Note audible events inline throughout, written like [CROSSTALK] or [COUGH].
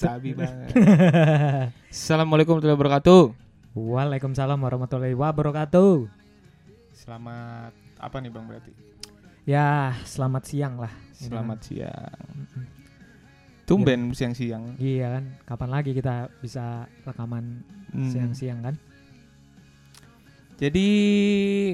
Sabi [LAUGHS] banget. Assalamualaikum warahmatullahi wabarakatuh. Waalaikumsalam warahmatullahi wabarakatuh. Selamat apa nih Bang berarti? Ya, selamat siang lah. Selamat siang. Tumben siang-siang. Iya kan, kapan lagi kita bisa rekaman Hmm. siang-siang kan? Jadi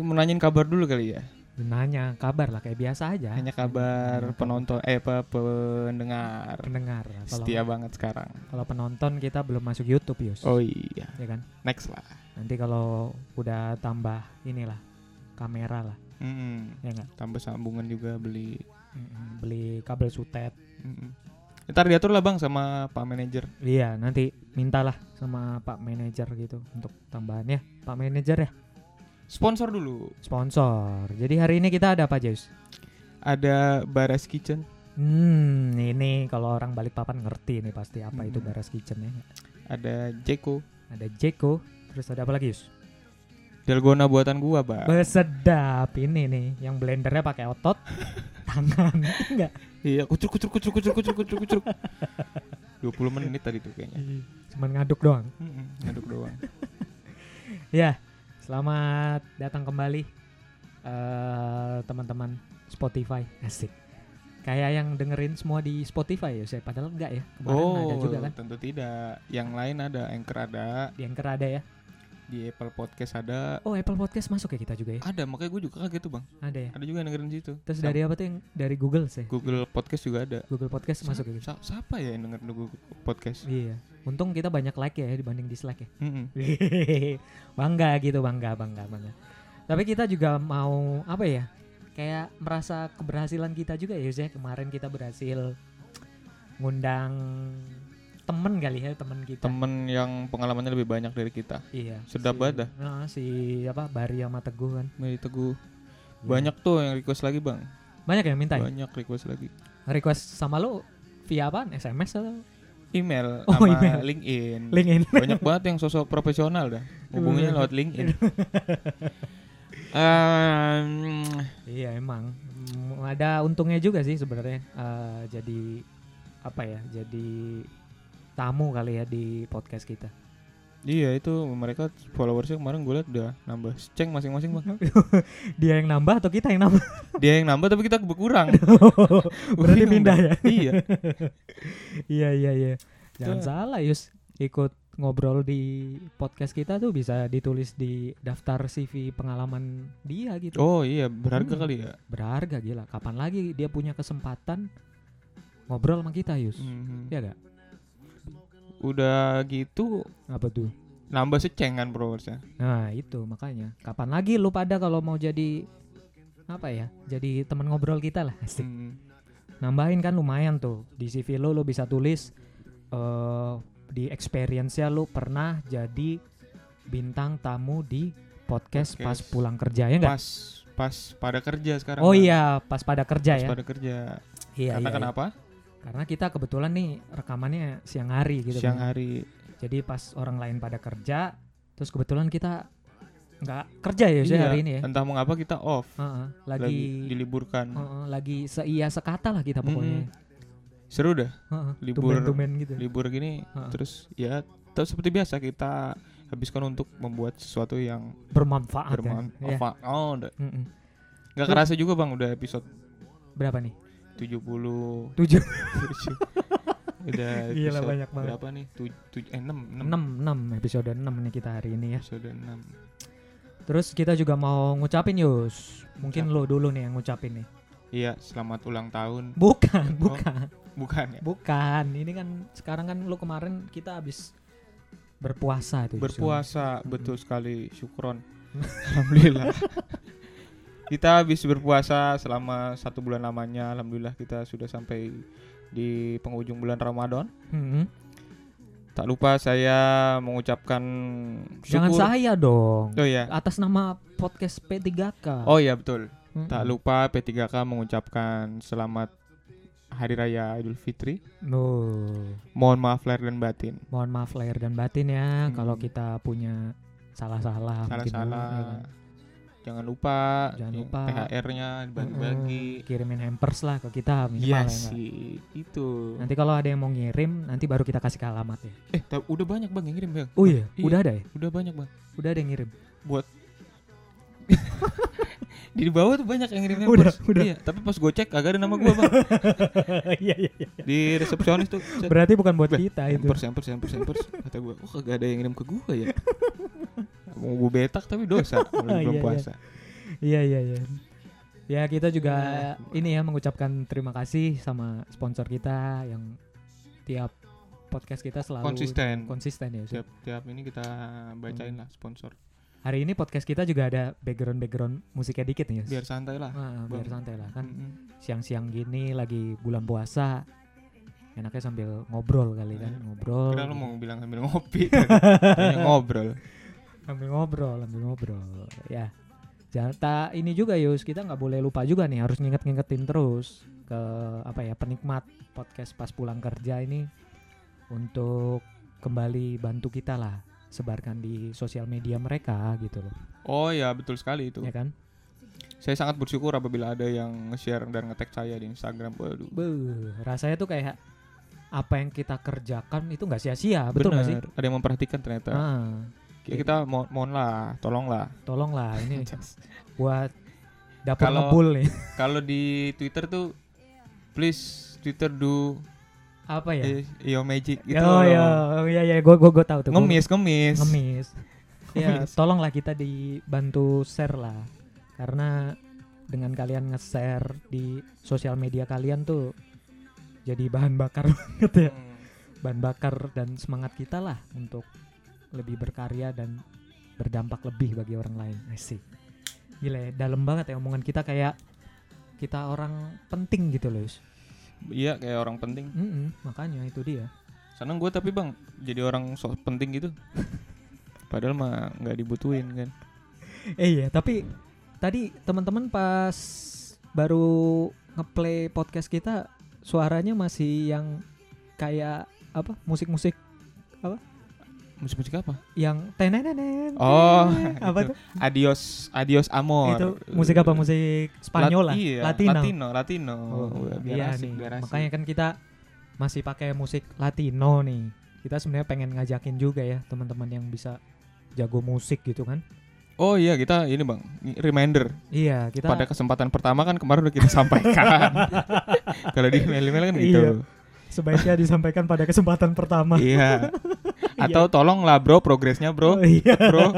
mau nanyain kabar dulu kali ya. Nanya kabar lah kayak biasa aja. Hanya kabar Nanya penonton eh apa pendengar. pendengar. Kalau Setia banget sekarang. kalau penonton kita belum masuk YouTube Yus. Oh iya, Ya kan? next lah. Nanti kalau udah tambah inilah kamera lah, Mm-mm. ya enggak? Tambah sambungan juga beli. Beli kabel sutet. Mm-mm. Ntar diatur lah bang sama pak manajer. Iya, nanti mintalah sama Pak Manajer gitu untuk tambahan ya. Pak Manajer ya, Sponsor dulu. sponsor. Jadi hari ini kita ada apa, Jus? Ada Baras Kitchen. Hmm, ini kalau orang balik papan ngerti nih pasti apa itu Hmm. Baras Kitchen ya. Ada Jeko. Ada Jeko, terus ada apa lagi, Yus? Dalgona buatan gua bang. Besedap ini nih, yang blendernya pakai otot, [LAUGHS] tangan, enggak? Iya, kucur kucur kucur kucur kucur kucur kucur. 20 menit tadi tuh kayaknya. Cuman ngaduk doang. Ngaduk doang. [LAUGHS] Ya, selamat datang kembali eh teman-teman Spotify. Asik. Kayak yang dengerin semua di Spotify ya, saya padahal enggak ya. Kemarin oh, ada juga kan. tentu tidak. Yang lain ada, Anchor ada, Di Anchor ada ya. Di Apple Podcast ada. Oh, Apple Podcast masuk ya kita juga ya. Ada, makanya gue juga kaget tuh bang. Ada ya. Ada juga yang dengerin situ. Terus Sam- dari apa tuh yang dari Google sih? Google Podcast juga ada. Google Podcast masuk ya. Sa- siapa ya yang denger Google Podcast? Iya. Untung kita banyak like ya dibanding dislike ya. Mm-mm. [LAUGHS] bangga gitu, bangga, bangga, bangga. Tapi kita juga mau apa ya? Kayak merasa keberhasilan kita juga ya, Yus, ya. Kemarin kita berhasil ngundang temen kali ya, temen kita. Temen yang pengalamannya lebih banyak dari kita. Iya. Sedap si- dah. Nah, si apa? Bari sama Teguh kan. Mari Teguh. Iya. Banyak tuh yang request lagi bang. Banyak yang minta ya? Banyak request lagi. Request sama lu via apa? SMS atau Email Oh, sama email. LinkedIn. LinkedIn? Banyak banget yang sosok profesional dah. Hubungannya lewat LinkedIn. [LAUGHS] Ehm, Iya emang ada untungnya juga sih sebenarnya Eh, jadi apa ya jadi tamu kali ya di podcast kita. iya itu mereka followersnya kemarin gue liat udah nambah ceng masing-masing bang. [LAUGHS] Dia yang nambah atau kita yang nambah? [LAUGHS] Dia yang nambah tapi kita berkurang. [LAUGHS] Berarti Bingung pindah dah. ya? iya. iya iya iya. Jangan Tuh. salah Yus ikut ngobrol di podcast kita tuh bisa ditulis di daftar CV pengalaman dia gitu. Oh iya berharga Hmm. kali ya. Berharga gila. Kapan lagi dia punya kesempatan ngobrol sama kita Yus? Mhm. Ya gak? Udah gitu Apa tuh? nambah secengan followersnya. Nah itu makanya kapan lagi lu pada kalau mau jadi apa ya jadi teman ngobrol kita lah asik Mhm. nambahin kan lumayan tuh di CV lu lu bisa tulis eh di experience ya lu pernah jadi bintang tamu di podcast, pas Podcast. pulang kerja ya enggak? Pas pas pada kerja sekarang. Oh Bang. iya pas pada kerja Pas ya. pada kerja. Iya, Karena iya, iya. Karena kita kebetulan nih rekamannya siang hari gitu Siang kan. hari. Jadi pas orang lain pada kerja terus kebetulan kita nggak kerja ya ya Iya, hari ini ya. Entah mengapa kita off. Heeh, Lagi, lagi diliburkan. Heeh, lagi seia sekata lah kita pokoknya. Seru dah Heeh, Libur- tumben-tumben gitu. libur gini. Heeh. Terus ya terus seperti biasa kita habiskan untuk membuat sesuatu yang Bermanfaat ya. Bermanfaat. Oh, udah. Mm-mm. Nggak kerasa juga Bang udah episode Berapa nih? 70 Tujuh. [LAUGHS] udah Gila, banyak banget. berapa nih? Tu, tu- eh 6, 6. 6 6 episode 6 nih kita hari ini ya. Episode 6. Terus kita juga mau ngucapin Yus. Mungkin Ngucap. lo dulu nih yang ngucapin nih. Iya, selamat ulang tahun. Bukan, Oh. bukan. Bukan ya? Bukan. Ini kan sekarang kan lu kemarin kita habis berpuasa tuh. Yus. Berpuasa, betul sekali. Syukron. [LAUGHS] Alhamdulillah. Kita habis berpuasa selama satu bulan lamanya. Alhamdulillah kita sudah sampai di penghujung bulan Ramadan. Mm-mm. Tak lupa saya mengucapkan Jangan syukur. saya dong. Oh iya. Atas nama podcast P3K. Oh iya betul. Mm-mm. Tak lupa P3K mengucapkan selamat Hari Raya Idul Fitri. Oh. Mohon maaf lahir dan batin. Mohon maaf lahir dan batin ya Hmm. kalau kita punya salah-salah ya Salah-salah. kan. Jangan lupa Jangan lupa. THR-nya dibagi-bagi. Kirimin hampers lah ke kita minimal Iya ya sih, itu. Nanti kalau ada yang mau ngirim, nanti baru kita kasih ke alamat ya. Eh, udah banyak bang yang ngirim bang. Oh iya, Iya. udah ada ya? Udah banyak bang. Udah ada yang ngirim. Buat [LAUGHS] di bawah tuh banyak yang ngirim Udah, hampers. udah. Iya, tapi pas gue cek kagak ada nama gue bang. [LAUGHS] Iya iya iya. Di resepsionis tuh. Berarti bukan buat Bah, kita itu. hampers, hampers, hampers, hampers. Kata gue, oh kagak ada yang ngirim ke gue ya. [LAUGHS] Mau gue betak tapi dosa [LAUGHS] belum Iya, belum iya. puasa. Iya iya iya. Ya kita juga Iya. ini ya mengucapkan terima kasih sama sponsor kita yang tiap podcast kita selalu Konsisten. konsisten ya. Tiap tiap ini kita bacain lah sponsor. Hari ini podcast kita juga ada background background musiknya dikit nih. Yus. Biar santai lah. Ah, biar santai lah kan. Siang-siang gini lagi bulan puasa. Enaknya sambil ngobrol kali kan, Iya. ngobrol. Kira lu mau bilang sambil ngopi, [LAUGHS] Kayaknya ngobrol. Sambil ngobrol, sambil ngobrol. Ya. Jangan tak ini juga Yus, kita nggak boleh lupa juga nih harus nginget-ngingetin terus ke apa ya penikmat podcast pas pulang kerja ini untuk kembali bantu kita lah sebarkan di sosial media mereka gitu loh, Oh ya betul sekali itu. ya kan? Saya sangat bersyukur apabila ada yang nge-share dan nge-tag saya di Instagram. Waduh. Beuh, rasanya tuh kayak apa yang kita kerjakan itu nggak sia-sia, betul nggak sih? Ada yang memperhatikan ternyata. Ah, Ya, kita mo mohon lah, tolonglah. tolonglah ini [LAUGHS] buat Kalau- ngebul nih. [LAUGHS] Kalau di Twitter tuh please Twitter do apa ya? Yo Magic gitu. oh ya, iya iya, gue gue gue tahu tuh. gua- Ngemis, ngemis. [LAUGHS] ngemis. ya, tolonglah kita dibantu share lah. Karena dengan kalian nge-share di sosial media kalian tuh jadi bahan bakar banget ya. Hmm. Bahan bakar dan semangat kita lah untuk lebih berkarya dan berdampak lebih bagi orang lain. Asik. Gila ya, dalam banget ya omongan kita kayak kita orang penting gitu loh. Iya kayak orang penting. Mm-mm, makanya itu dia. Seneng gue tapi bang jadi orang sok penting gitu. [LAUGHS] Padahal mah nggak dibutuhin kan. Eh iya, tapi tadi teman-teman pas baru ngeplay podcast kita suaranya masih yang kayak apa? Musik-musik Musik-musik apa? yang tenenenen. Oh, [LAUGHS] apa itu. tuh? Adios, adios amor. Itu musik apa? Musik Spanyol lah, iya, Latino. Latino, Latino. Oh, biar iya asik, nih. biar asik. Makanya kan kita masih pakai musik Latino nih. Kita sebenarnya pengen ngajakin juga ya teman-teman yang bisa jago musik gitu kan. Oh iya kita ini bang reminder Iya, kita pada kesempatan pertama kan kemarin udah kita sampaikan. [LAUGHS] Kalau di email-email kan gitu. Iya. sebaiknya disampaikan pada kesempatan pertama. Iya. [LAUGHS] Atau tolonglah bro progresnya bro, Oh, iya. bro.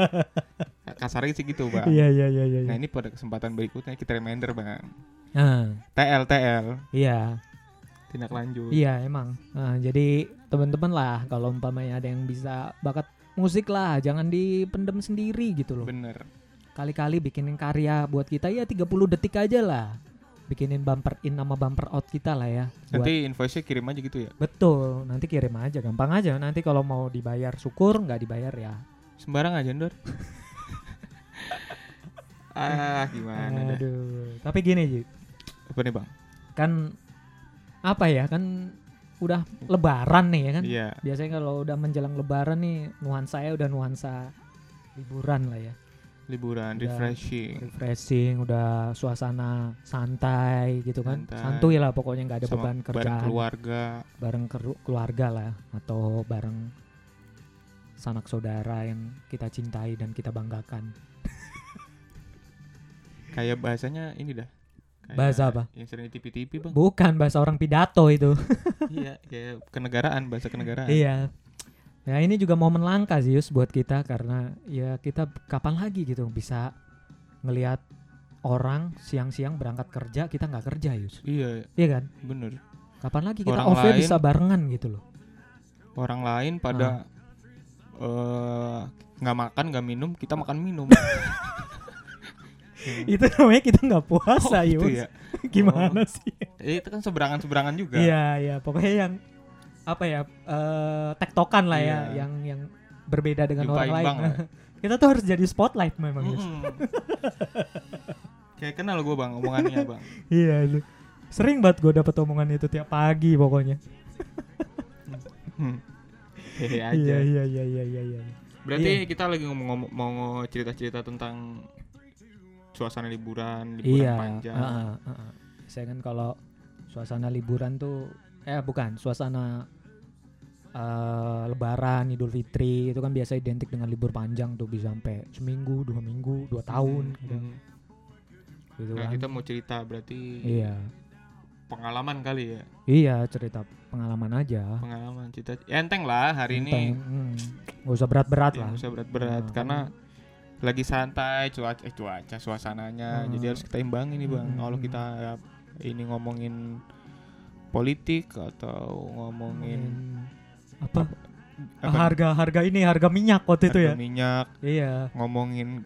Kasarnya sih gitu bang. Iya, iya, iya, iya. Nah ini pada kesempatan berikutnya kita reminder bang. Nah, TL TL iya. tindak lanjut. Iya emang. Nah, jadi teman-teman lah kalau umpamanya ada yang bisa bakat musik lah, jangan dipendem sendiri gitu loh. Bener. Kali-kali bikinin karya buat kita ya 30 detik aja lah. Bikinin bumper in sama bumper out kita lah ya. Nanti invoice-nya kirim aja gitu ya. betul, nanti kirim aja, gampang aja. Nanti kalau mau dibayar syukur, nggak dibayar ya. Sembarang aja Ndor. [LAUGHS] ah gimana dah. Aduh. Tapi gini Ji, Apa nih bang? kan apa ya kan udah lebaran nih ya kan. Iya. Biasanya kalau udah menjelang lebaran nih nuansa saya udah nuansa liburan lah ya. Liburan, Udah. refreshing. refreshing, udah suasana santai gitu kan. Santai. Santuy lah pokoknya nggak ada Sama beban bareng kerjaan. keluarga. Bareng keru- keluarga lah atau bareng sanak saudara yang kita cintai dan kita banggakan. [LAUGHS] Kayak bahasanya ini dah. Kayak Bahasa apa? Yang sering di TV-TV bang. Bukan bahasa orang pidato itu. [LAUGHS] iya, kayak kenegaraan, bahasa kenegaraan. iya. Ya ini juga momen langka sih Yus buat kita karena ya kita kapan lagi gitu bisa ngelihat orang siang-siang berangkat kerja kita nggak kerja Yus. Iya, Iya kan? bener. Kapan lagi kita Orang off lain- bisa barengan gitu loh. Orang lain pada Ah. eh nggak makan, nggak minum, kita makan minum. [LAUGHS] itu namanya kita nggak puasa Oh, gitu Yus. ya. [LAUGHS] Gimana sih? Eh, itu kan seberangan-seberangan juga. Iya iya pokoknya yang apa ya eh tektokan lah ya Iya. yang yang berbeda dengan Jumpa orang lain. [LAUGHS] kita tuh harus jadi spotlight memang Yus. Mm-mm. Kayak kenal gue bang, omongannya [LAUGHS] bang. Iya lu. Sering banget gue dapet omongan itu tiap pagi pokoknya. Hmm. Hehe [LAUGHS] aja. Iya iya iya iya iya iya. Berarti Iya. kita lagi ngomong-ngomong mau cerita-cerita tentang suasana liburan liburan iya panjang heeh, heeh. saya kan kalau suasana liburan tuh eh bukan suasana eh, lebaran idul fitri itu kan biasa identik dengan libur panjang tuh bisa sampai seminggu dua minggu dua tahun Hmm, gitu, hmm. gitu Nah, kan. kita mau cerita berarti iya pengalaman kali ya iya cerita pengalaman aja pengalaman cerita enteng lah hari Enteng, ini hmm. nggak usah berat-berat ya, lah nggak usah berat-berat Nah, karena lagi santai cuaca eh cuaca suasananya Hmm. jadi harus kita imbangin nih bang Hmm. kalau kita ya, ini ngomongin politik atau ngomongin apa apa, harga harga ini harga minyak waktu itu harga ya minyak iya ngomongin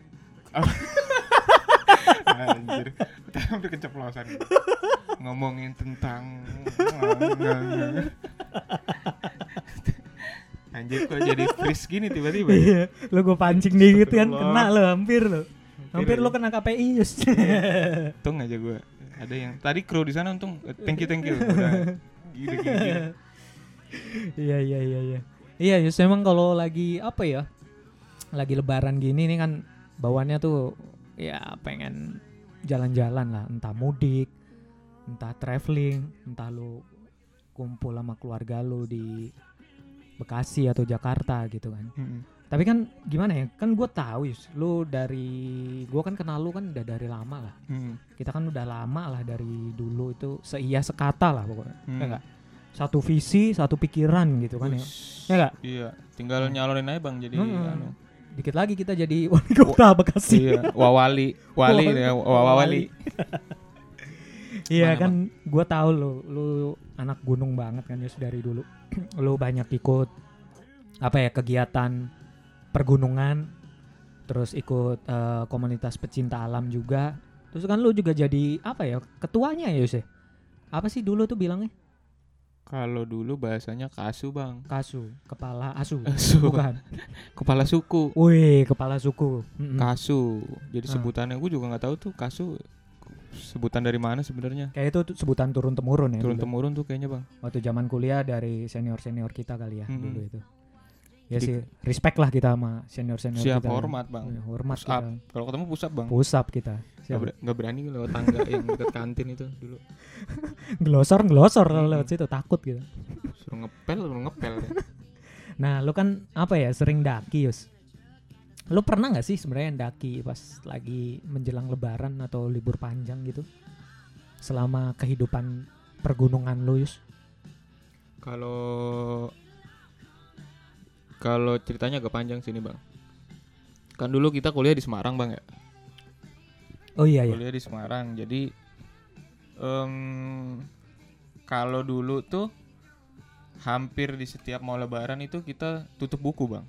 Anjir, hampir keceplosan. Ngomongin tentang Anjir kok jadi freeze gini tiba-tiba. ya? iya lo gue pancing dikit kan Astagfirullah. kena lo hampir lo hampir lo kena KPI just Untung aja gue. Ada yang tadi kru di sana untung thank you thank you. [LAUGHS] Udah gini gini. Iya iya iya iya iya just emang kalau lagi apa ya lagi lebaran gini nih kan bawaannya tuh ya pengen jalan-jalan lah entah mudik entah traveling entah lu kumpul sama keluarga lu di Bekasi atau Jakarta gitu kan Mm-mm. tapi kan gimana ya kan gue tahu Yus lu dari gue kan kenal lu kan udah dari lama lah Mm. kita kan udah lama lah dari dulu itu seia sekata lah pokoknya Mm. ya nggak satu visi satu pikiran gitu kan ya. Ya nggak? Iya, tinggal nyalonin aja Bang jadi Mm-mm. anu. dikit lagi kita jadi [LAUGHS] wali kota Bekasi Iya, wawali, wali Wali. ya, wawali. [LAUGHS] iya kan gue tahu lu lu anak gunung banget kan Yus dari dulu [CLEARS THROAT] lu banyak ikut apa ya kegiatan pergunungan terus ikut eh, komunitas pecinta alam juga terus kan lu juga jadi apa ya ketuanya ya Yus ya apa sih dulu tuh bilangnya Kalau dulu bahasanya kasu, Bang. kasu kepala asu Asu. bukan [LAUGHS] Kepala suku. wih kepala suku Mm-mm. Kasu. Jadi Ah. sebutannya gue juga nggak tahu tuh kasu sebutan dari mana sebenarnya. kayak itu tuh sebutan turun temurun ya Turun temurun tuh kayaknya, Bang. waktu zaman kuliah dari senior senior kita kali ya Mm-mm. dulu itu ya Jadi- sih respect lah kita sama senior senior Siap kita hormat, Bang. Ya, hormat Push kita Kalau ketemu pusat, Bang. push up kita Gak, Siap. ber- nggak berani lewat tangga [LAUGHS] yang dekat kantin itu dulu. [LAUGHS] glosor glosor kalau Mm-mm. lewat situ takut gitu Suruh ngepel, suruh ngepel. deh. [LAUGHS] nah lu kan apa ya sering daki Yus lu pernah nggak sih sebenarnya daki pas lagi menjelang lebaran atau libur panjang gitu selama kehidupan pergunungan lu Yus Kalau kalau ceritanya agak panjang sini, Bang. Kan dulu kita kuliah di Semarang, Bang ya. oh iya ya kuliah di Semarang jadi em, kalau dulu tuh hampir di setiap mau lebaran itu kita tutup buku bang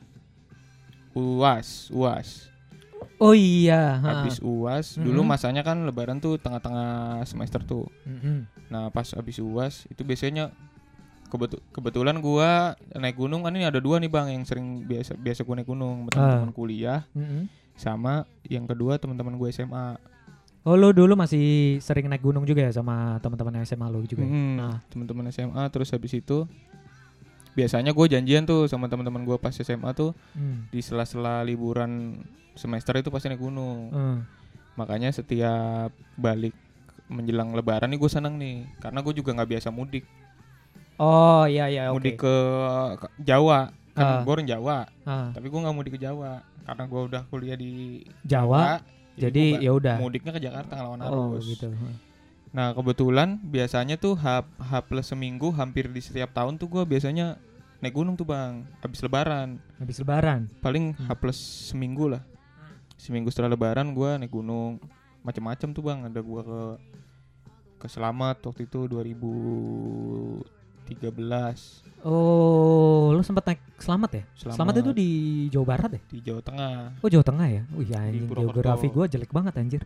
uas uas oh iya ha. habis uas dulu Mhm. masanya kan lebaran tuh tengah-tengah semester tuh Mm-mm. nah pas habis uas itu biasanya kebetu- kebetulan gua naik gunung kan ini ada dua nih bang yang sering biasa biasa gua naik gunung teman-teman kuliah Mm-mm. sama yang kedua teman-teman gue SMA Oh lu dulu masih sering naik gunung juga ya sama teman-teman SMA lu juga. ya? Mm, Nah. teman-teman SMA terus habis itu biasanya gue janjian tuh sama teman-teman gue pas SMA tuh Hmm. di sela-sela liburan semester itu pasti naik gunung Hmm. makanya setiap balik menjelang lebaran nih gue seneng nih karena gue juga nggak biasa mudik Oh iya iya mudik ke, ke Jawa Ah. kan gue orang Jawa Ah, tapi gue nggak mudik ke Jawa karena gue udah kuliah di Jawa. Jadi gua ya udah. mudiknya ke Jakarta ngelawan Oh arus gitu. Nah kebetulan biasanya tuh H, H plus seminggu hampir di setiap tahun tuh gue biasanya naik gunung tuh bang habis lebaran Habis lebaran. paling Hmm. H plus seminggu lah seminggu setelah lebaran gue naik gunung macam-macam tuh bang ada gue ke ke Selamat waktu itu 2013 Oh, lu sempat naik selamat ya? Selamat. Selamat itu di Jawa Barat ya? di Jawa Tengah Oh Jawa Tengah ya? Wih anjing Purwokerto. geografi gua jelek banget anjir.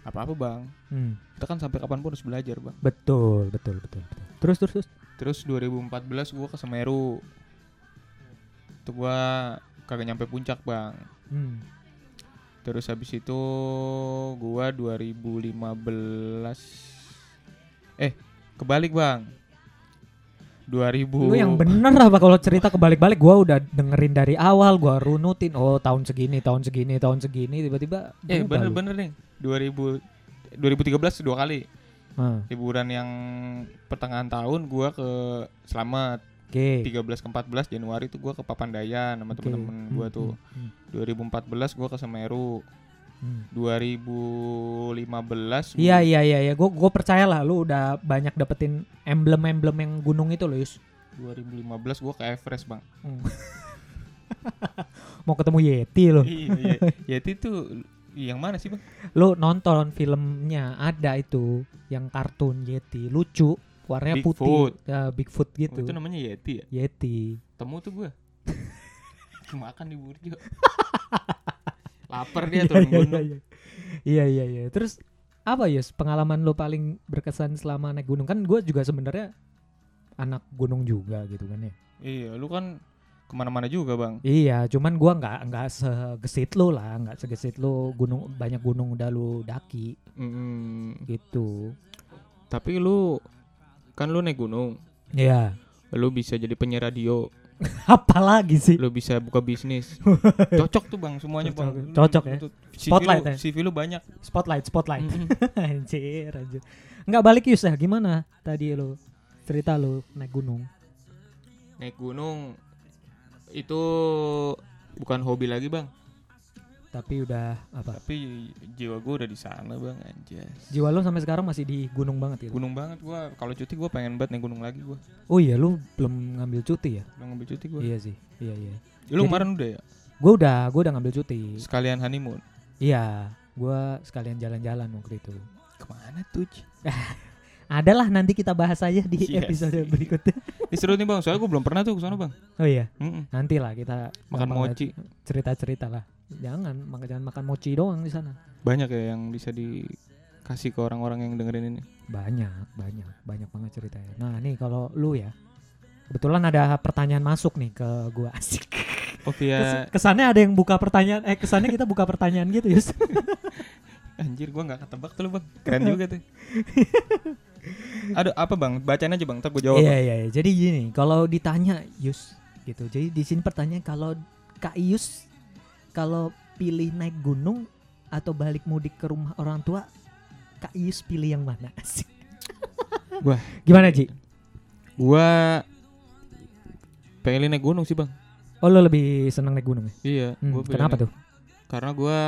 apa-apa bang Hmm. kita kan sampai kapan pun harus belajar bang Betul, betul, betul, betul. Terus terus terus. terus 2014 gue ke Semeru itu gue kagak nyampe puncak bang Hmm. Terus habis itu gua 2015 Eh, kebalik, Bang. 2000 Lu yang bener apa kalau cerita kebalik-balik gua udah dengerin dari awal, gua runutin oh tahun segini, tahun segini, tahun segini tiba-tiba Eh bener-bener nih. 2000 2013 dua kali. Ah, liburan yang pertengahan tahun gua ke Selamat Oke. 13 ke 14 Januari tuh gua ke Papandayan sama Oke. temen-temen gua Hmm, tuh. hmm, 2014 gua ke Semeru hmm. 2015 Iya iya iya iya, gua gua percaya lah lu udah banyak dapetin emblem-emblem yang gunung itu loh, Yus. 2015 gua ke Everest bang Hmm. [LAUGHS] Mau ketemu Yeti lo. iya iya Yeti tuh yang mana sih bang Lu nonton filmnya ada itu yang kartun Yeti, lucu, warnanya Bigfoot. putih, ya, Bigfoot Oh, gitu. itu namanya Yeti ya Yeti. temu tuh gua [LAUGHS] makan di Burjo lapar dia [LAUGHS] Iya, turun iya, gunung iya, Iya iya iya. Terus apa Yus pengalaman lo paling berkesan selama naik gunung kan gue juga sebenarnya anak gunung juga gitu kan ya. iya lu kan ke mana-mana juga bang Iya, cuman gua nggak nggak segesit lo lah, nggak segesit lo gunung banyak gunung udah lu daki Mm-mm. gitu. tapi lu kan lu naik gunung Iya. lu bisa jadi penyiar radio [LAUGHS] Apalagi sih? lu bisa buka bisnis [LAUGHS] cocok tuh bang semuanya bang Cocok. Lu- Cocok ya. lu- CV Spotlight lu, ya. CV lu banyak Spotlight, spotlight. Mm-mm. [LAUGHS] anjir, anjir. Nggak balik Yus ya? Gimana tadi lo cerita lo naik gunung? naik gunung itu bukan hobi lagi bang Tapi udah apa? tapi jiwa gue udah di sana bang anjas Jiwa lo sampai sekarang masih di gunung banget gitu. gunung banget gua kalau cuti gua pengen banget naik gunung lagi gua Oh iya, lu belum ngambil cuti ya? belum ngambil cuti gua Iya sih. Iya iya. lu Jadi- kemarin udah ya Gue udah, gue udah ngambil cuti. sekalian honeymoon Iya, gue sekalian jalan-jalan waktu itu. ke mana tuh? [LAUGHS] Adalah nanti kita bahas aja di Iya episode berikutnya. Ini seru nih bang soalnya gua belum pernah tuh ke sana bang Oh iya, Mm-mm. nanti lah kita makan mochi cerita-cerita lah. Jangan, maka jangan makan mochi doang di sana. banyak ya yang bisa dikasih ke orang-orang yang dengerin ini Banyak, banyak, banyak banget ceritanya. Nah, nih kalau lu ya, kebetulan ada pertanyaan masuk nih ke gua [LAUGHS] asik. oh via Kes- kesannya ada yang buka pertanyaan, eh kesannya kita buka pertanyaan gitu Yus. [LAUGHS] anjir gua nggak ketebak tuh lu bang keren juga tuh [LAUGHS] Aduh apa bang bacain aja bang ntar gua jawab Iya iya. iya. Jadi gini, kalau ditanya Yus gitu. Jadi di sini pertanyaan kalau Kak Yus kalau pilih naik gunung atau balik mudik ke rumah orang tua, Kak Yus pilih yang mana? [LAUGHS] Asik. Wah. Gimana Ji? gua pengen naik gunung sih bang Oh lo lebih seneng naik gunung ya? iya Hmm, gua kenapa naik- tuh? karena gua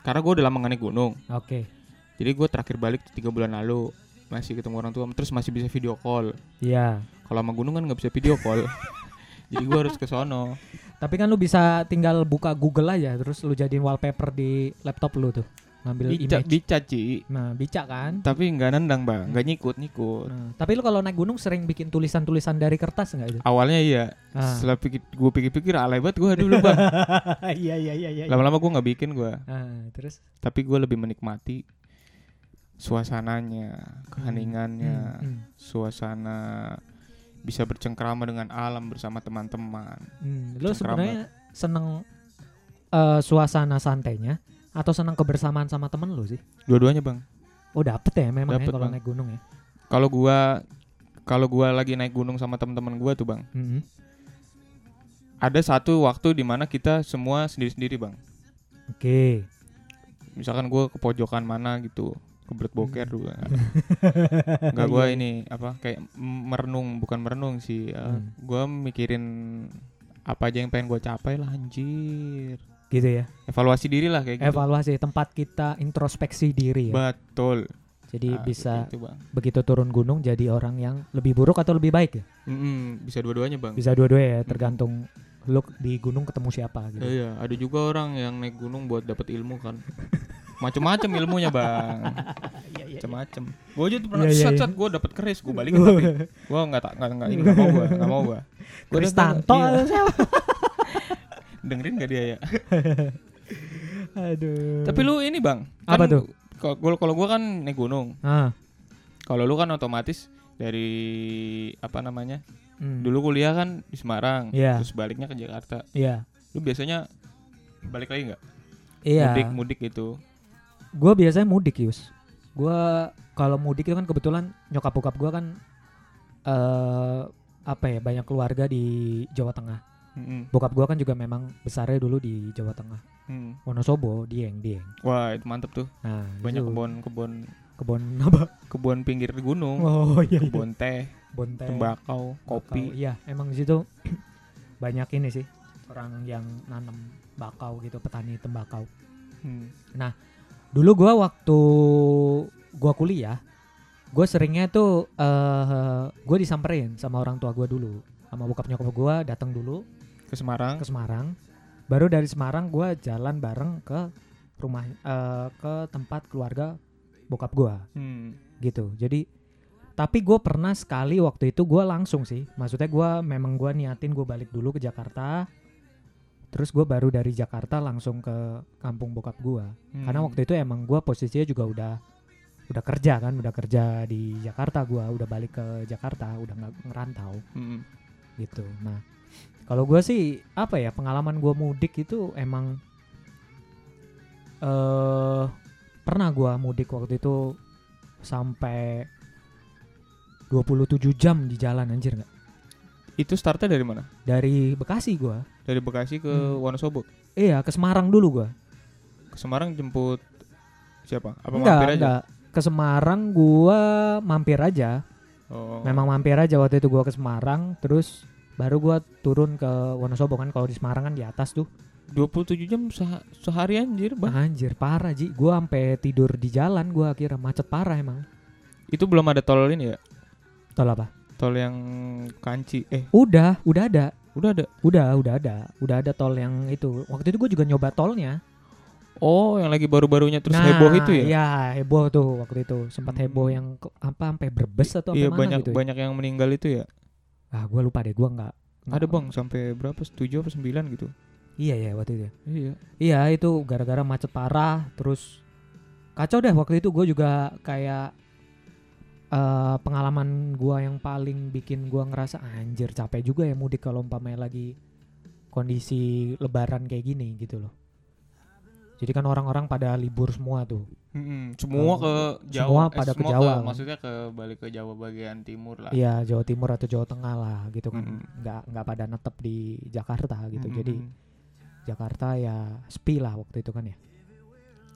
karena gua udah lama nggak naik gunung Oke. jadi gua terakhir balik tiga bulan lalu masih ketemu orang tua terus masih bisa video call Iya. kalau sama gunung kan nggak bisa video call [LAUGHS] jadi gua harus ke sono Tapi kan lu bisa tinggal buka Google aja terus lu jadiin wallpaper di laptop lu tuh. Ngambil Bica, image. bica Ci. Nah, bica kan? tapi nggak nendang bang nggak nyikut nyikut Nah, tapi lu kalau naik gunung sering bikin tulisan-tulisan dari kertas enggak itu? awalnya iya Ah. setelah pikir gue pikir-pikir alay banget gue dulu bang [LAUGHS] Iya iya iya iya. lama-lama gue nggak bikin gue Ah, terus tapi gue lebih menikmati suasananya keheningannya Hmm, hmm, suasana bisa bercengkrama dengan alam bersama teman-teman hmm. Cengkram sebenarnya seneng eh, suasana santainya atau seneng kebersamaan sama temen lu sih? dua-duanya bang Oh dapet ya memang ya Dapet, kalau Bang. naik gunung ya. kalau gue kalau gue lagi naik gunung sama teman-teman gue tuh bang Mhm. ada satu waktu di mana kita semua sendiri-sendiri bang Oke. misalkan gue ke pojokan mana gitu kebelet boker Hmm. dulu [LAUGHS] nggak gue Iya, ini apa kayak merenung bukan merenung sih uh, Hmm. gue mikirin apa aja yang pengen gue capai lah anjir Gitu ya. evaluasi diri lah kayak gitu Evaluasi tempat kita introspeksi diri ya. betul Jadi Nah, bisa seperti itu, bang begitu turun gunung jadi orang yang lebih buruk atau lebih baik ya? Mm-mm, bisa dua-duanya bang Bisa dua-dua ya, tergantung lu di gunung ketemu siapa gitu. iya ada juga orang yang naik gunung buat dapet ilmu kan [LAUGHS] macem-macem ilmunya bang [LAUGHS] Iya, iya, macem-macem gue aja tuh pernah Iya, iya, set iya. set gue dapet keris gue balikin tapi gue nggak tak nggak nggak ini nggak mau gue nggak mau gue iya. atau siapa? [LAUGHS] dengerin gak dia ya [LAUGHS] Aduh. tapi lu ini bang Apa kan tuh? kalau kalau gue kan naik gunung Ah, kalau lu kan otomatis dari apa namanya hmm. dulu kuliah kan di Semarang Iya. terus baliknya ke Jakarta Iya. lu biasanya balik lagi nggak Iya. mudik mudik gitu Gue biasanya mudik Yus. Gue kalau mudik itu kan kebetulan nyokap bokap gue kan eh apa ya banyak keluarga di Jawa Tengah. Mm-mm. Bokap gua kan juga memang besarnya dulu di Jawa Tengah. Hmm. Wonosobo, Dieng, Dieng. Wah itu mantep tuh. Nah, Banyak itu kebun kebun kebun apa? kebun pinggir gunung, Oh iya, iya. kebun teh, Kebun teh, tembakau, bakau. kopi. Iya, emang di situ [CLEARS THROAT] banyak ini sih orang yang nanam bakau gitu, petani tembakau. Hmm. Dulu gua waktu gua kuliah, gua seringnya tuh eh gua disamperin sama orang tua gua dulu, sama bokap nyokap gua datang dulu Ke Semarang. ke Semarang. Baru dari Semarang gua jalan bareng ke rumah eh, ke tempat keluarga bokap gua Hmm. gitu. Jadi tapi gue pernah sekali waktu itu gue langsung sih, maksudnya gua memang gua niatin gue balik dulu ke Jakarta. Terus gue baru dari Jakarta langsung ke kampung bokap gua. Hmm. Karena waktu itu emang gua posisinya juga udah udah kerja kan, udah kerja di Jakarta gua, udah balik ke Jakarta, udah nggak ngerantau Hmm. gitu. Nah, kalau gua sih apa ya pengalaman gua mudik itu emang eh pernah gua mudik waktu itu sampai 27 jam di jalan anjir nggak? Itu startnya dari mana? Dari Bekasi gua. Dari Bekasi ke Hmm. Wonosobo. Iya, ke Semarang dulu gua. Ke Semarang jemput siapa? Apa enggak, mampir aja? enggak. Ke Semarang gua mampir aja. Oh. Memang mampir aja waktu itu gua ke Semarang, terus baru gua turun ke Wonosobo kan kalau di Semarang kan di atas tuh. 27 jam seha- sehari anjir, Bang. Anjir, parah Ji. Gua sampai tidur di jalan gua akhirnya macet parah emang. Itu belum ada tol ini ya? Tol apa? Tol yang Kanci. Eh, Udah, udah ada. Udah ada. Udah, udah ada. Udah ada tol yang itu. Waktu itu gua juga nyoba tolnya. Oh, yang lagi baru-barunya terus Nah, heboh itu ya? Iya, heboh tuh waktu itu. Sempat Hmm. heboh yang apa sampai berbes atau Iya, apa mana banyak gitu. ya. banyak yang meninggal itu ya. Ah, gua lupa deh, gua nggak. Ada, Bang, sampai berapa? 7 apa 9 gitu. Iya ya waktu itu. ya. Iya. Iya itu gara-gara macet parah terus kacau deh waktu itu gue juga kayak eh pengalaman gua yang paling bikin gua ngerasa anjir capek juga ya mudik kalau umpamanya lagi kondisi lebaran kayak gini gitu loh. Jadi kan orang-orang pada libur semua tuh. Mm-mm, semua ke Jawa. semua eh, pada ke semua Jawa. maksudnya ke balik ke Jawa bagian timur lah. Iya Jawa Timur atau Jawa Tengah lah gitu kan. Mm-mm. Nggak nggak pada netep di Jakarta gitu. Mm-mm. Jadi Jakarta ya sepi lah waktu itu kan ya.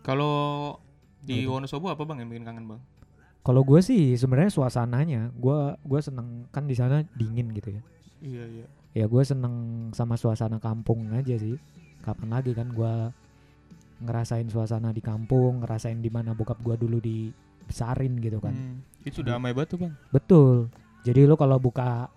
kalau di. Wonosobo apa Bang yang bikin kangen, Bang? Kalau gue sih sebenarnya suasananya, gue gue seneng kan di sana dingin gitu ya. Iya, iya. Ya gue seneng sama suasana kampung aja sih. Kapan lagi kan gue ngerasain suasana di kampung, ngerasain di mana bokap gue dulu dibesarin gitu kan. Hmm, itu damai banget tuh, Bang. Betul. Jadi lo kalau buka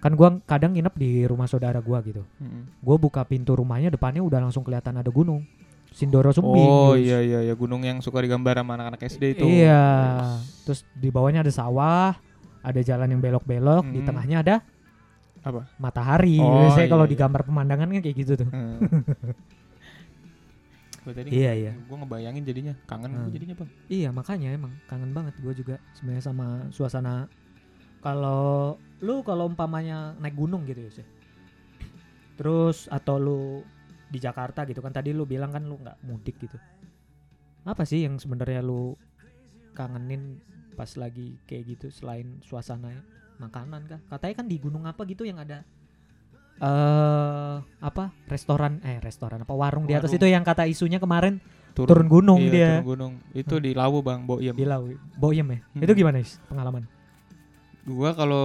kan gue kadang nginep di rumah saudara gue gitu. Mm-mm. Gue buka pintu rumahnya depannya udah langsung kelihatan ada gunung. Sindoro Sumbing. Oh Yus. iya iya ya gunung yang suka digambar sama anak-anak SD itu. Iya. Yes. Terus di bawahnya ada sawah, ada jalan yang belok-belok, di Hmm. tengahnya ada Apa? matahari. Oh, Biasanya kalau iya, di iya. gambar pemandangan kan kayak gitu tuh. Hmm. [LAUGHS] Gua tadi Iya, iya. Gue ngebayangin jadinya kangen Hmm. jadinya bang. Iya, makanya emang kangen banget gue juga sebenarnya sama suasana kalau lu kalau umpamanya naik gunung gitu ya sih. Terus atau lu di Jakarta gitu kan tadi lu bilang kan lu nggak mudik gitu. Apa sih yang sebenarnya lu kangenin pas lagi kayak gitu selain suasana makanan kah? Katanya kan di gunung apa gitu yang ada eh apa restoran eh restoran apa warung, di atas Warung. itu yang kata isunya kemarin turun gunung iya, dia. Turun gunung. Itu Hmm. di Lawu bang, Boyem. di Lawi Boyem ya Hmm. itu gimana Is, pengalaman Gua kalau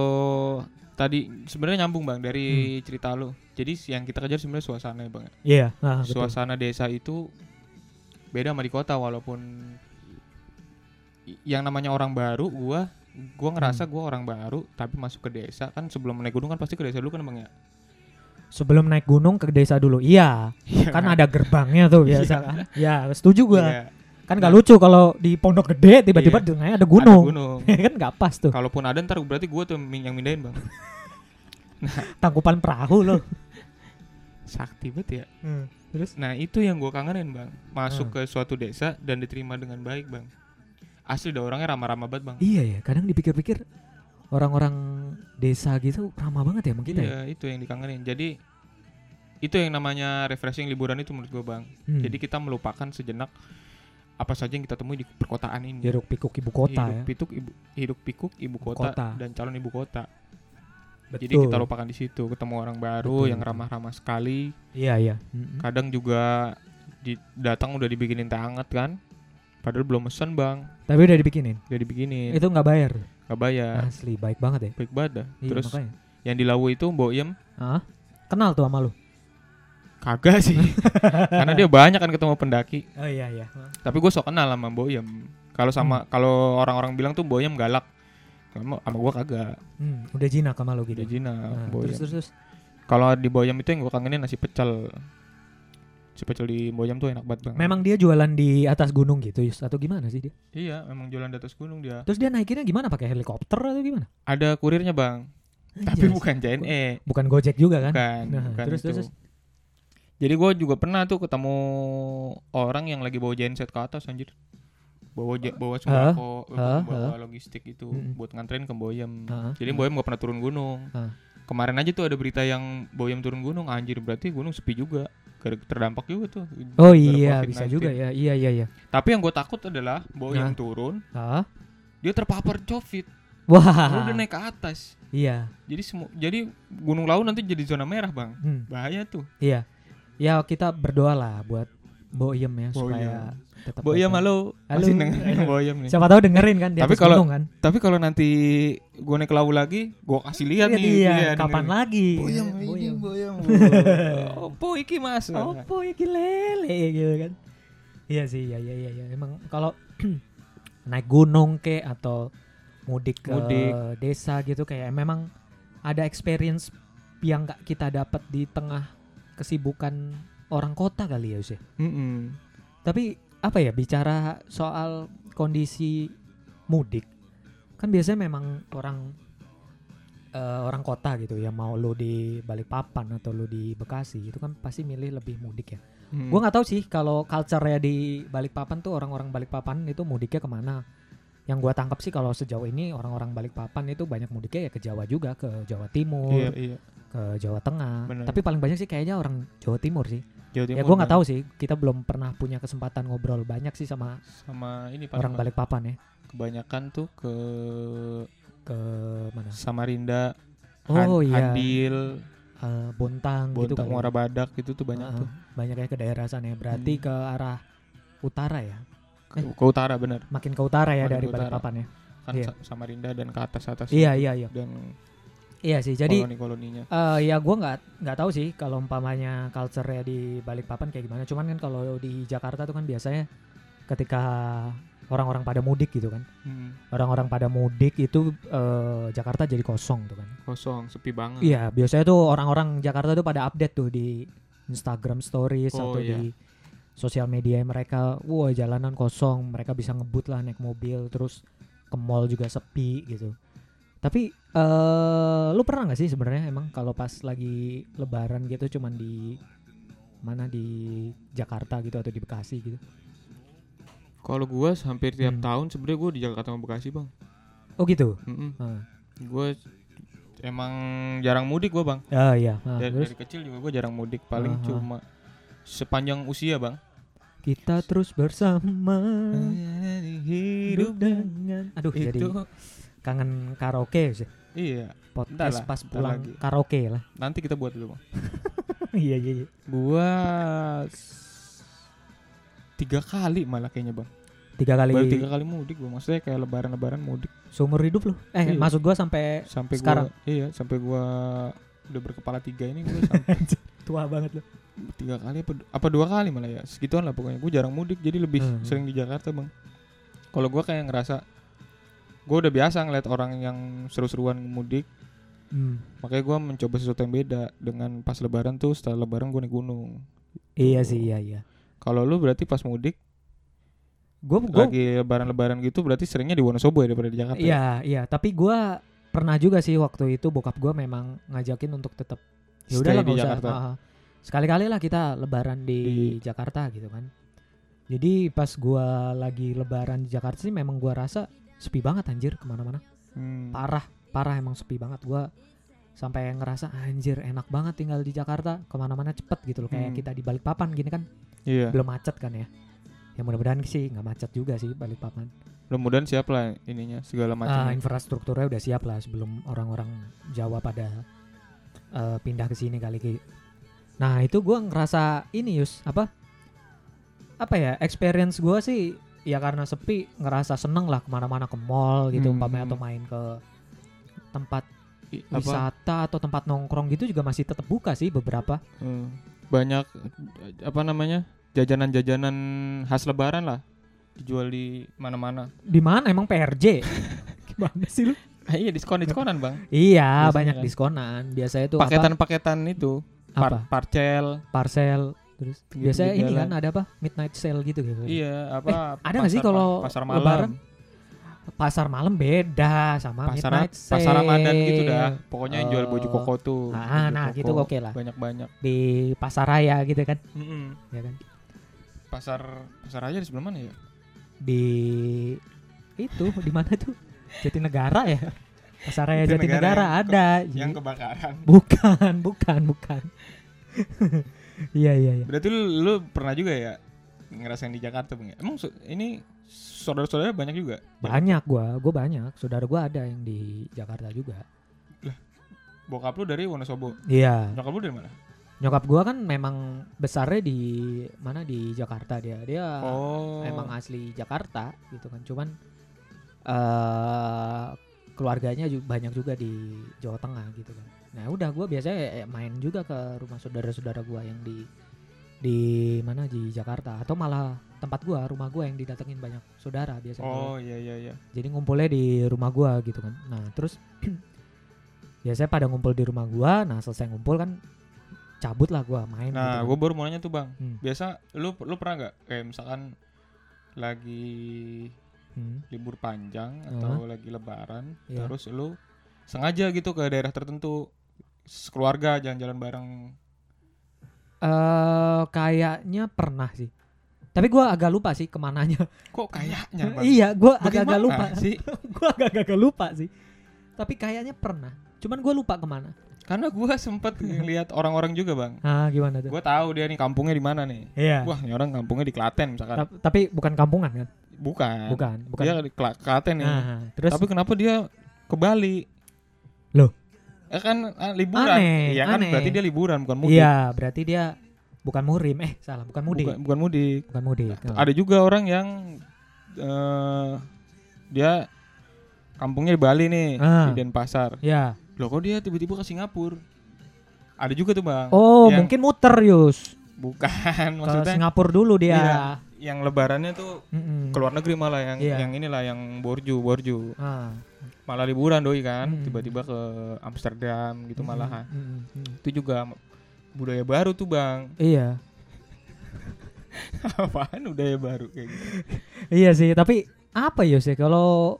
tadi sebenarnya nyambung bang Hmm. dari cerita lu. Jadi yang kita kejar sebenarnya suasana bang. iya ah, betul Suasana desa itu beda sama di kota walaupun yang namanya orang baru gua gua ngerasa Hmm. gua orang baru tapi masuk ke desa kan sebelum naik gunung kan pasti ke desa dulu kan bang ya sebelum naik gunung ke desa dulu iya kan ada gerbangnya tuh biasa [LAUGHS] Iya. kan ya setuju gua Iya, kan gak lucu kalau di pondok gede tiba-tiba Iya. di tengahnya ada ada gunung, gunung. [LAUGHS] kan nggak pas tuh Kalaupun ada ntar berarti gua tuh yang mindahin bang. [LAUGHS] tangkupan perahu loh [LAUGHS] Sakti banget ya. terus Nah itu yang gua kangenin bang. Masuk Hmm. ke suatu desa dan diterima dengan baik bang. Asli dah orangnya ramah-ramah banget bang. iya ya kadang dipikir-pikir orang-orang desa gitu ramah banget ya sama kita ya Iya itu yang dikangenin. Jadi itu yang namanya refreshing liburan itu menurut gua bang. Hmm. Jadi kita melupakan sejenak apa saja yang kita temui di perkotaan ini. hiruk pikuk ibu kota hidup ya pikuk ibu hidup pikuk ibu kota, Kota. dan calon ibu kota. Jadi kita lupakan di situ, ketemu orang baru Betul, yang betul. ramah-ramah sekali. Iya iya. Mm-mm. Kadang juga di, datang udah dibikinin teh hangat kan. Padahal belum mesen bang, Tapi udah dibikinin. udah dibikinin, Itu nggak bayar. nggak bayar. Asli baik banget ya. Baik banget dah. Iya, Terus makanya. yang di Lawu itu Mbok Yem Ah, kenal tuh sama lu. Kagak sih, [LAUGHS] karena dia banyak kan ketemu pendaki. Oh iya iya. Tapi gue sok kenal sama Mbok Yem. Kalau sama kalau orang-orang bilang tuh Mbok Yem galak, sama, sama gue kagak. Hmm, udah jinak sama lu gitu. Dia Jina, Nah, Mbok terus terus terus. Kalau di Boyam itu yang gue kangenin nasi pecel. Nasi pecel di Boyam tuh enak banget bang. Memang dia jualan di atas gunung gitu, Yus? Atau gimana sih dia? Iya, memang jualan di atas gunung dia. Terus dia naikinnya gimana? Pakai helikopter atau gimana? Ada kurirnya bang, tapi Anjas. bukan JNE, bukan Gojek juga kan? bukan, Nah, bukan terus, itu. terus, terus. Jadi gue juga pernah tuh ketemu orang yang lagi bawa genset ke atas anjir. Bawa bawa sembako, bawa Hah? logistik itu Mm-mm. buat nganterin ke Boyam. Heeh. Jadi Boyam gak pernah turun gunung. Hah. Kemarin aja tuh ada berita yang Boyam turun gunung, anjir berarti gunung sepi juga. Terdampak juga tuh. Oh iya, COVID-19. bisa juga ya. Iya iya iya. Tapi yang gue takut adalah Boyam Nah. turun, Ah. dia terpapar covid. Wah. Lalu udah naik ke atas. Iya. Jadi semua jadi Gunung Lawu nanti jadi zona merah, Bang. Hmm. Bahaya tuh. Iya. Ya kita berdoa lah buat Boyem ya Boyem. supaya tetap Boyam baik-baik. halo. Halo. Masih dengerin Boyam nih. Siapa tahu dengerin kan di Tapi kalau- gunung kan. Tapi kalau nanti gue naik Lawu lagi, gue kasih lihat Iya, nih. iya, dia kapan dengerin. lagi? Boyam, Eh, ini Boyem. [LAUGHS] Opo iki Mas. Opo iki lele gitu kan. Iya sih, iya iya iya iya. Emang kalau [CLEARS THROAT] naik gunung ke atau mudik ke Mudik. desa gitu kayak memang ada experience yang nggak kita dapat di tengah kesibukan orang kota kali ya sih. Mm-mm. Tapi apa ya bicara soal kondisi mudik kan biasanya memang orang eh, orang kota gitu ya mau lu di Balikpapan atau lu di Bekasi itu kan pasti milih lebih mudik ya. Mm. Gue nggak tahu sih kalau culture-nya di Balikpapan tuh orang-orang Balikpapan itu mudiknya ke mana. Yang gua tangkap sih kalau sejauh ini orang-orang Balikpapan itu banyak mudiknya ya ke Jawa juga, ke Jawa Timur, Iya, iya. ke Jawa Tengah. Bener. Tapi paling banyak sih kayaknya orang Jawa Timur sih. Jawa ya Timur, gue nggak tahu sih. Kita belum pernah punya kesempatan ngobrol banyak sih sama sama ini orang Bang. Balikpapan ya. kebanyakan tuh ke Ke mana? Samarinda, Oh Han- iya. Handil, Eh, Bontang, gitu Bontang, kali ya. Muara Badak gitu tuh banyak Heeh, tuh. Banyak ya ke daerah sana ya. Berarti Hmm. ke arah utara ya. Ke, ke utara bener. Makin ke utara ya Makin dari utara. Balikpapan ya. Kan Iya. Sa- Samarinda dan ke atas-atas. Iya gitu. iya iya. Dan Iya sih. Jadi koloni-koloninya. eh ya gue nggak nggak tahu sih kalau umpamanya culture-nya di Balikpapan kayak gimana. Cuman kan kalau di Jakarta tuh kan biasanya ketika orang-orang pada mudik gitu kan. Hmm, Orang-orang pada mudik itu eh, Jakarta jadi kosong tuh kan. kosong, sepi banget. Iya, biasanya tuh orang-orang Jakarta tuh pada update tuh di Instagram Stories Oh, atau iya. di sosial media mereka. Wah, jalanan kosong, mereka bisa ngebut lah naik mobil, terus ke mall juga sepi gitu. Tapi eh lu pernah nggak sih sebenarnya emang kalau pas lagi Lebaran gitu cuman di mana di Jakarta gitu atau di Bekasi gitu? Kalau gua hampir tiap Hmm. tahun sebenarnya gua di Jakarta sama Bekasi, Bang. Oh gitu. Mm-mm. Ah. Gua emang jarang mudik gua, Bang. Ah iya. Ah, dari, terus dari kecil juga gua jarang mudik, paling Aha. cuma sepanjang usia, Bang. Kita terus bersama Hidup dengan aduh jadi itu kangen karaoke sih. iya, podcast lah, pas pulang lagi. karaoke lah. nanti kita buat dulu, Bang. [LAUGHS] iya iya. iya. Gua s- tiga kali malah kayaknya, Bang. Tiga kali Baru tiga kali mudik gua. Maksudnya kayak lebaran-lebaran mudik seumur hidup loh. Eh Iya. maksud gua sampai sampai Sekarang? gua iya, sampai gua udah berkepala tiga ini gua [LAUGHS] sampai tua banget loh. Tiga kali apa, apa dua kali malah ya segituan lah pokoknya gue jarang mudik jadi lebih Hmm. sering di Jakarta bang kalau gue kayak ngerasa gue udah biasa ngeliat orang yang seru-seruan mudik Hmm. makanya gue mencoba sesuatu yang beda dengan pas lebaran tuh setelah lebaran gue naik gunung Iya sih iya iya. kalau lu berarti pas mudik Gue gue lagi lebaran-lebaran gitu berarti seringnya di Wonosobo ya daripada di Jakarta ya? iya iya tapi gua pernah juga sih waktu itu bokap gua memang ngajakin untuk tetap ya Stay udahlah di. Jakarta. ah. Sekali-kali lah kita lebaran di, Di- Jakarta gitu kan. Jadi pas gua lagi lebaran di Jakarta sih memang gua rasa sepi banget anjir ke mana-mana. Hmm. parah parah emang sepi banget gua sampai ngerasa anjir enak banget tinggal di Jakarta ke mana-mana cepet gitu loh kayak Hmm. kita di Balikpapan gini kan iya belum macet kan ya ya mudah-mudahan sih nggak macet juga sih Balikpapan mudah-mudahan siap lah ininya segala Ah, macam. infrastrukturnya udah siap lah sebelum orang-orang Jawa pada eh, pindah ke sini kali Ki. Nah itu gua ngerasa ini Yus apa apa ya experience gua sih ya karena sepi ngerasa seneng lah ke mana-mana ke mall gitu Hmm. umpamanya atau main ke tempat I- apa, wisata atau tempat nongkrong gitu juga masih tetap buka sih beberapa. eh, banyak apa namanya jajanan-jajanan khas Lebaran lah dijual di mana-mana. Di mana emang PRJ? [LAUGHS] Gimana sih lu? Iya diskon diskonan bang. Iya Biasanya banyak kan. diskonan. Biasanya tuh? Paketan-paketan itu par- apa? parcel. Parcel. Terus Gitu biasanya ini jalan. kan ada apa? Midnight sale gitu gitu. Iya apa? ada nggak sih kalau pasar malam? Lebaran? Pasar malam beda sama Pasar midnight sale. pasar Ramadan gitu dah. Pokoknya yang jual Oh. baju koko tuh. Ah, baju nah koko. gitu oke lah. Banyak-banyak. Di pasar raya gitu kan. Mm-mm. Ya kan. Pasar pasar aja di sebelah mana ya? Di itu di mana tuh? Jatinegara ya. Pasar raya Jatinegara ada. Yang kebakaran. Bukan, bukan, bukan. Iya, iya, iya. Berarti lu, lu pernah juga ya ngerasain di Jakarta bang? ya? Emang ini saudara-saudara banyak juga? Banyak gua, gua banyak. Saudara gua ada yang di Jakarta juga. Bokap lu dari Wonosobo. Iya. Nyokap lu dari mana? Nyokap gua kan memang besarnya di mana di Jakarta dia. Dia oh. emang asli Jakarta gitu kan. Cuman eh keluarganya juga banyak juga di Jawa Tengah gitu kan. Nah, udah gua biasanya eh, main juga ke rumah saudara-saudara gua yang di di mana di Jakarta atau malah tempat gua, rumah gua yang didatengin banyak saudara biasanya. Oh iya iya iya. Jadi ngumpulnya di rumah gua gitu kan. Nah, terus [CLEARS THROAT] biasanya pada ngumpul di rumah gua, nah selesai ngumpul kan cabut lah gua main Nah, gitu. gue baru mau nanya tuh bang. Hmm. Biasa lu lu pernah nggak kayak misalkan lagi Hmm. libur panjang atau lagi Lebaran, Iya. terus lu sengaja gitu ke daerah tertentu, keluarga jalan-jalan bareng. Eh kayaknya pernah sih. Tapi gua agak lupa sih ke mananya. Kok kayaknya bang? [LAUGHS] iya, gua agak-agak lupa. sih? [LAUGHS] gua agak-agak lupa sih. Tapi kayaknya pernah. Cuman gua lupa ke mana. Karena gue sempet [LAUGHS] ngeliat orang-orang juga bang. Ah, gimana tuh? Gue tahu dia nih kampungnya di mana nih. Iya. Wah, ini orang kampungnya di Klaten misalkan. Ta- Tapi bukan kampungan kan? Bukan. Bukan, bukan. Dia di Kla- Klaten nih. Nah, terus Tapi kenapa dia ke Bali? Ya kan ah, liburan. Aneh, Iya kan aneh. berarti dia liburan bukan mudik. Iya, berarti dia bukan murim. Eh, salah, bukan mudik. Bukan, bukan mudik. Bukan mudik. Oh. Ada juga orang yang eh dia kampungnya di Bali nih, Ah. di Denpasar. Ya. Loh kok dia tiba-tiba ke Singapura? Ada juga tuh, Bang. Oh, Yang- mungkin muter Yus. Bukan, [LAUGHS] Ke maksudnya Singapura dulu dia. Iya. yang lebarannya tuh Mm-mm. keluar negeri malah yang Iya. yang inilah yang borju, borju. Ah. Malah liburan doi kan, Mm. tiba-tiba ke Amsterdam gitu Mm-mm, malahan. mm-mm, mm. Itu juga budaya baru tuh, Bang. Iya. [LAUGHS] Apaan budaya baru kayak gitu? Iya sih, tapi apa ya sih kalau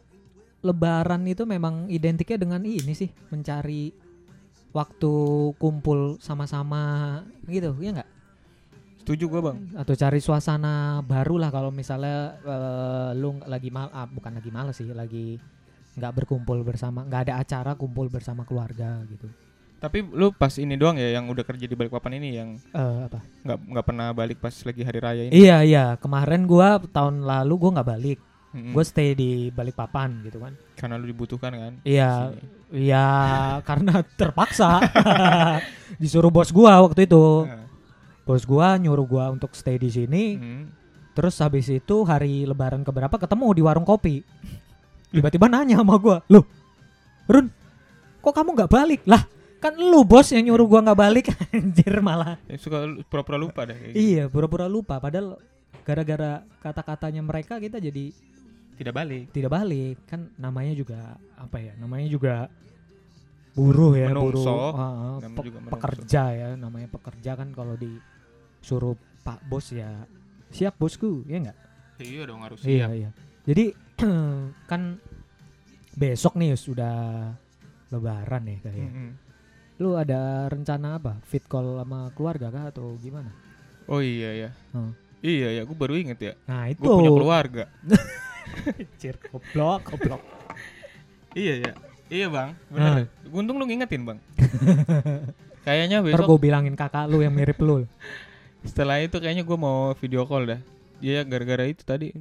lebaran itu memang identiknya dengan ini sih, mencari waktu kumpul sama-sama gitu, ya enggak? Setuju gua, Bang. Atau cari suasana baru lah kalau misalnya eh, lu nggak lagi mal ah, bukan lagi males sih, lagi nggak berkumpul bersama, nggak ada acara kumpul bersama keluarga gitu. Tapi lu pas ini doang ya yang udah kerja di Balikpapan ini yang Eh apa? nggak nggak pernah balik pas lagi hari raya ini. Iya iya, kemarin gua tahun lalu gua nggak balik, Mm-mm. gua stay di Balikpapan gitu kan. karena lu dibutuhkan kan. Iya. Iya, [LAUGHS] karena terpaksa [LAUGHS] disuruh bos gua waktu itu. Nah, Bos gua nyuruh gua untuk stay di sini. mm. Terus habis itu hari lebaran keberapa ketemu di warung kopi. Tiba-tiba nanya sama gua, "Loh, Run, kok kamu nggak balik?" Lah, kan lu bos yang nyuruh gua nggak balik [LAUGHS] anjir malah. Ya, suka lu- pura-pura lupa deh kayak gitu. Iya, pura-pura lupa padahal gara-gara kata-katanya mereka kita jadi Tidak balik. tidak balik. Kan namanya juga apa ya? Namanya juga buruh ya, buruh. Menungso. Heeh, Namanya pe- juga menungso. pekerja ya, namanya pekerja kan kalau disuruh Pak Bos ya siap bosku, ya enggak? Iya dong harus Iya, siap. iya. Jadi [COUGHS] kan besok nih sudah lebaran ya kayaknya. Mm-mm. Lu ada rencana apa? Fit call sama keluarga kah atau gimana? Oh iya ya. Hmm. Iya ya, gue baru inget ya. Nah, itu. Gue punya keluarga. [LAUGHS] Cir, goblok, goblok. iya ya. Iya bang, Ah. bener. Untung lu ngingetin bang. [LAUGHS] kayaknya Ntar besok gue bilangin kakak lu yang mirip lu. setelah itu kayaknya gue mau video call dah. Iya gara-gara itu tadi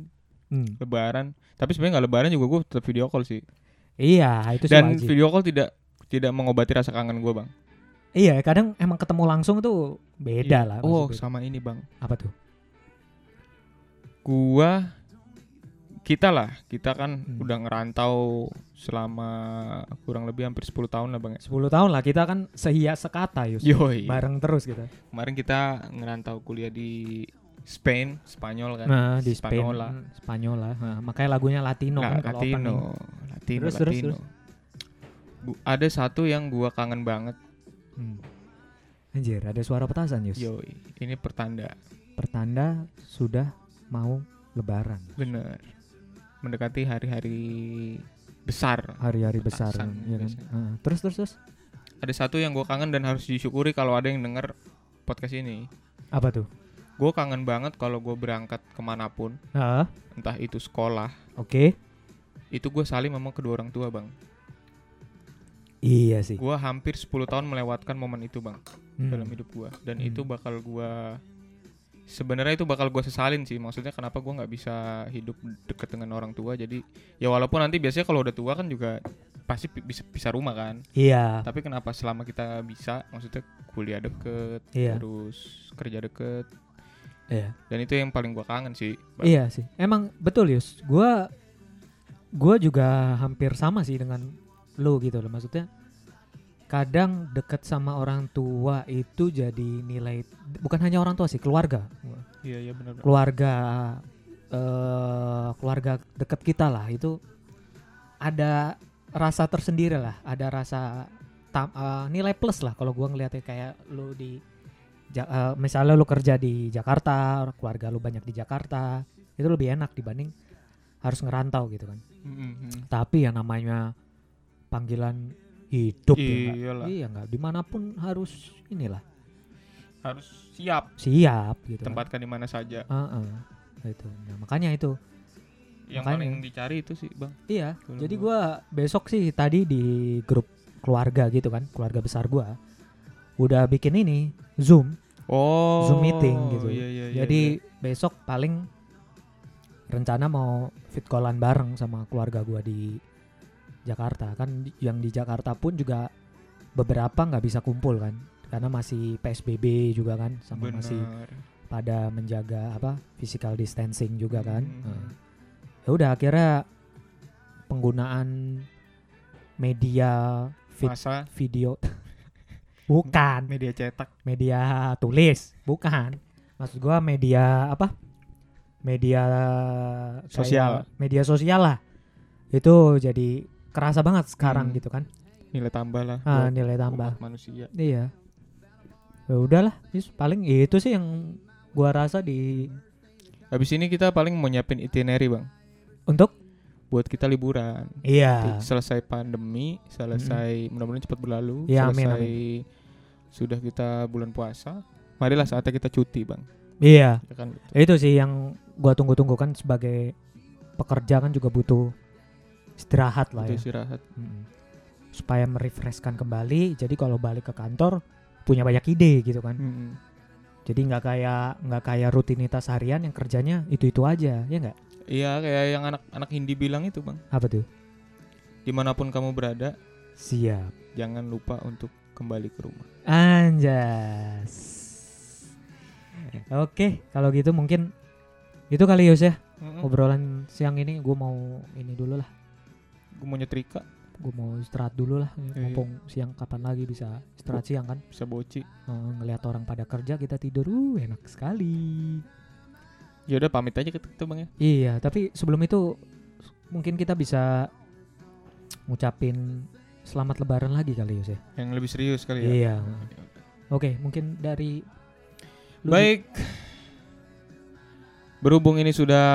Hmm. lebaran. Tapi sebenarnya nggak lebaran juga gue tetap video call sih. Iya, itu sih Dan wajib. video call tidak tidak mengobati rasa kangen gue bang. Iya, kadang emang ketemu langsung tuh beda Iya. lah. Oh sama ini bang. apa tuh? Gua kita lah kita kan Hmm. udah ngerantau selama kurang lebih hampir 10 tahun lah bang. ya. 10 tahun lah kita kan sehias sekata Yus. Yoi. Bareng terus kita. Kemarin kita ngerantau kuliah di Spain, Spanyol kan. Nah, di Spain, Spanola. hmm, Spanyola. Nah, makanya lagunya Latino Nah, kan kalau opening. Latino, Latino, Terus, terus, Latino. Gu- ada satu yang gua kangen banget. Hmm. Anjir, ada suara petasan, Yus. Yoi, ini pertanda. Pertanda sudah mau lebaran. Bener. Mendekati hari-hari besar. Hari-hari besar, Petasan ya kan? Heeh. terus terus terus. Ada satu yang gua kangen dan harus disyukuri kalau ada yang denger podcast ini. Apa tuh? Gue kangen banget kalau gue berangkat ke mana pun, Heeh. entah itu sekolah, Oke. itu gue saling sama kedua orang tua bang. Iya sih. Gue hampir 10 tahun melewatkan momen itu bang Hmm. dalam hidup gue, dan Hmm. itu bakal gue sebenarnya itu bakal gue sesalin sih. Maksudnya kenapa gue nggak bisa hidup deket dengan orang tua? Jadi ya walaupun nanti biasanya kalau udah tua kan juga pasti bisa bisa rumah kan. Iya. Tapi kenapa selama kita bisa, maksudnya kuliah deket, Iya. terus kerja deket, Iya. dan itu yang paling gue kangen sih. Bang. Iya sih. Emang betul Yus. Gua gua juga hampir sama sih dengan lu gitu loh. Maksudnya kadang deket sama orang tua itu jadi nilai bukan hanya orang tua sih, keluarga. Iya iya benar. Keluarga eh keluarga deket kita lah itu ada rasa tersendiri lah, ada rasa tam- eh, nilai plus lah kalau gua ngeliatnya kayak lu di Ja- eh, misalnya lu kerja di Jakarta, keluarga lu banyak di Jakarta, itu lebih enak dibanding harus ngerantau gitu kan. Mhm. Tapi yang namanya panggilan hidup ya? Iyalah. iya nggak di mana pun harus inilah harus siap siap gitu. kan. tempatkan di mana saja. Heeh. itu. Nah, makanya itu. Yang Makanya. paling dicari itu sih, Bang. Iya. Kalau Jadi gua besok sih tadi di grup keluarga gitu kan, keluarga besar gua udah bikin ini Zoom, Oh. Zoom meeting gitu. Iya, iya, iya, Jadi iya. besok paling rencana mau fit callan bareng sama keluarga gua di Jakarta kan yang di Jakarta pun juga beberapa nggak bisa kumpul kan karena masih PSBB juga kan sama Benar. masih pada menjaga apa physical distancing juga kan. Hmm. Nah, ya udah akhirnya penggunaan media fit Masa video [LAUGHS] bukan media cetak. media tulis bukan maksud gua media apa media Sosial. media sosial lah itu jadi kerasa banget sekarang Hmm. gitu kan Nilai tambah lah. ah, nilai tambah manusia. iya ya udahlah paling itu sih yang gua rasa di Habis ini kita paling mau nyiapin itinerary, Bang. untuk Buat kita liburan. iya Selesai pandemi, selesai mudah-mudahan cepat berlalu, Ya, amin, selesai sudah kita bulan puasa. Marilah saatnya kita cuti, Bang. iya Ya kan gitu. itu sih yang gua tunggu-tunggu kan sebagai pekerja kan juga butuh istirahat lah Itu ya istirahat. Mm. supaya merefreshkan kembali jadi kalau balik ke kantor punya banyak ide gitu kan Mm-mm. jadi nggak kayak nggak kayak rutinitas harian yang kerjanya itu itu aja ya nggak Iya, kayak yang anak-anak Hindi bilang itu, Bang. apa tuh Di mana pun kamu berada, siap jangan lupa untuk kembali ke rumah. anjas oke kalau gitu mungkin itu kali Yus ya Mm-mm. obrolan siang ini gue mau ini dulu lah Gue mau nyetrika, gue mau istirahat dulu lah Iya. mumpung siang kapan lagi bisa istirahat siang kan bisa boci. Ngelihat orang pada kerja kita tidur uh enak sekali Ya udah pamit aja kita, kita Bang ya. Iya, tapi sebelum itu mungkin kita bisa ngucapin selamat lebaran lagi kali Yus ya. Yang lebih serius kali ya. Iya. Oke, mungkin dari Baik. Berhubung ini sudah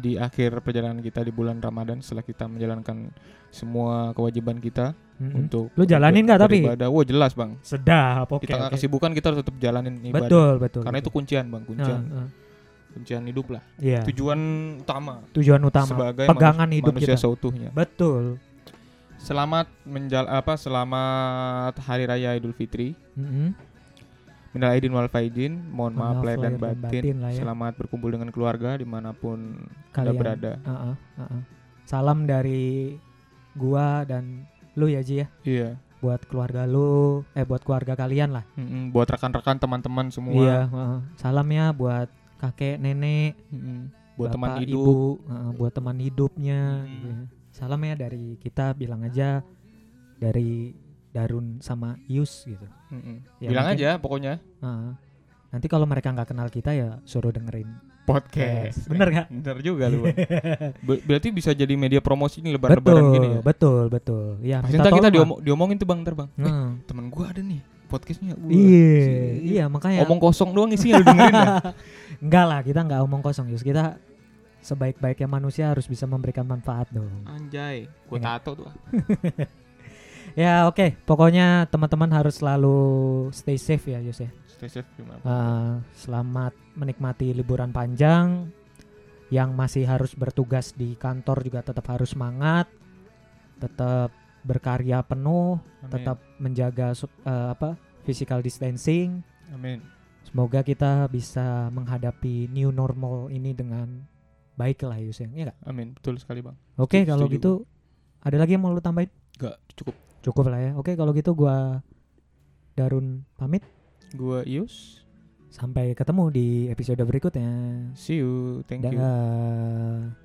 di akhir perjalanan kita di bulan Ramadan setelah kita menjalankan semua kewajiban kita Mm-mm. untuk Lu jalanin nggak tapi? beribadah. Wah, jelas, Bang. sedap. Oke. di tengah oke. kesibukan kita harus tetap jalanin ibadah. Betul, betul. Karena itu betul. kuncian, Bang, kuncian. Nah, nah, Kuncian hidup lah. Iya. Tujuan utama Tujuan utama sebagai pegangan manus- hidup manusia kita. seutuhnya. Betul. Selamat menjal apa selamat hari raya Idul Fitri. Mm-mm. Minal aidin wal faizin, mohon maaf lahir dan batin. batin lah ya. Selamat berkumpul dengan keluarga di mana pun anda Kalian. berada. Heeh, heeh. Salam dari gua dan lu ya Ji ya. Iya. Buat keluarga lu, eh buat keluarga kalian lah. Mm-mm, Buat rekan-rekan teman-teman semua. Iya, heeh. Salam ya buat kakek, nenek, Mm-mm. Buat teman bapak, hidup. ibu, heeh, buat teman hidupnya. Hmm. gitu ya. Salam ya dari kita bilang aja dari Darun sama Yus gitu. Mm-mm. Ya, Bilang mungkin- aja pokoknya Heeh. Nanti kalau mereka nggak kenal kita ya suruh dengerin. podcast. Bener gak? Bener juga lu. [LAUGHS] Berarti bisa jadi media promosi ini betul, lebaran-lebaran gini ya. betul, betul. Ya, Pasti kita lah. diomong, diomongin tuh Bang, ntar Bang. Heeh. Temen gua ada nih podcastnya. Iya, sih. iya makanya Omong kosong doang isinya lu dengerin ya. [LAUGHS] enggak lah kita nggak omong kosong Yus. Kita sebaik-baiknya manusia harus bisa memberikan manfaat dong. Anjay, gua Iya. tato tuh. [LAUGHS] Ya oke, pokoknya teman-teman harus selalu stay safe ya Yus ya. Stay safe gimana? Eh, selamat menikmati liburan panjang. Yang masih harus bertugas di kantor juga tetap harus semangat, tetap berkarya penuh, Amin. tetap menjaga eh, apa physical distancing. Amin. Semoga kita bisa menghadapi new normal ini dengan baik lah Yus ya. Iya nggak? Amin. Betul sekali, Bang. Oke Setuju, kalau gitu ada lagi yang mau lu tambahin? Enggak, cukup. Cukup lah ya. Oke kalau gitu gua Darun pamit. Gua Ius. Sampai ketemu di episode berikutnya. See you. Thank you.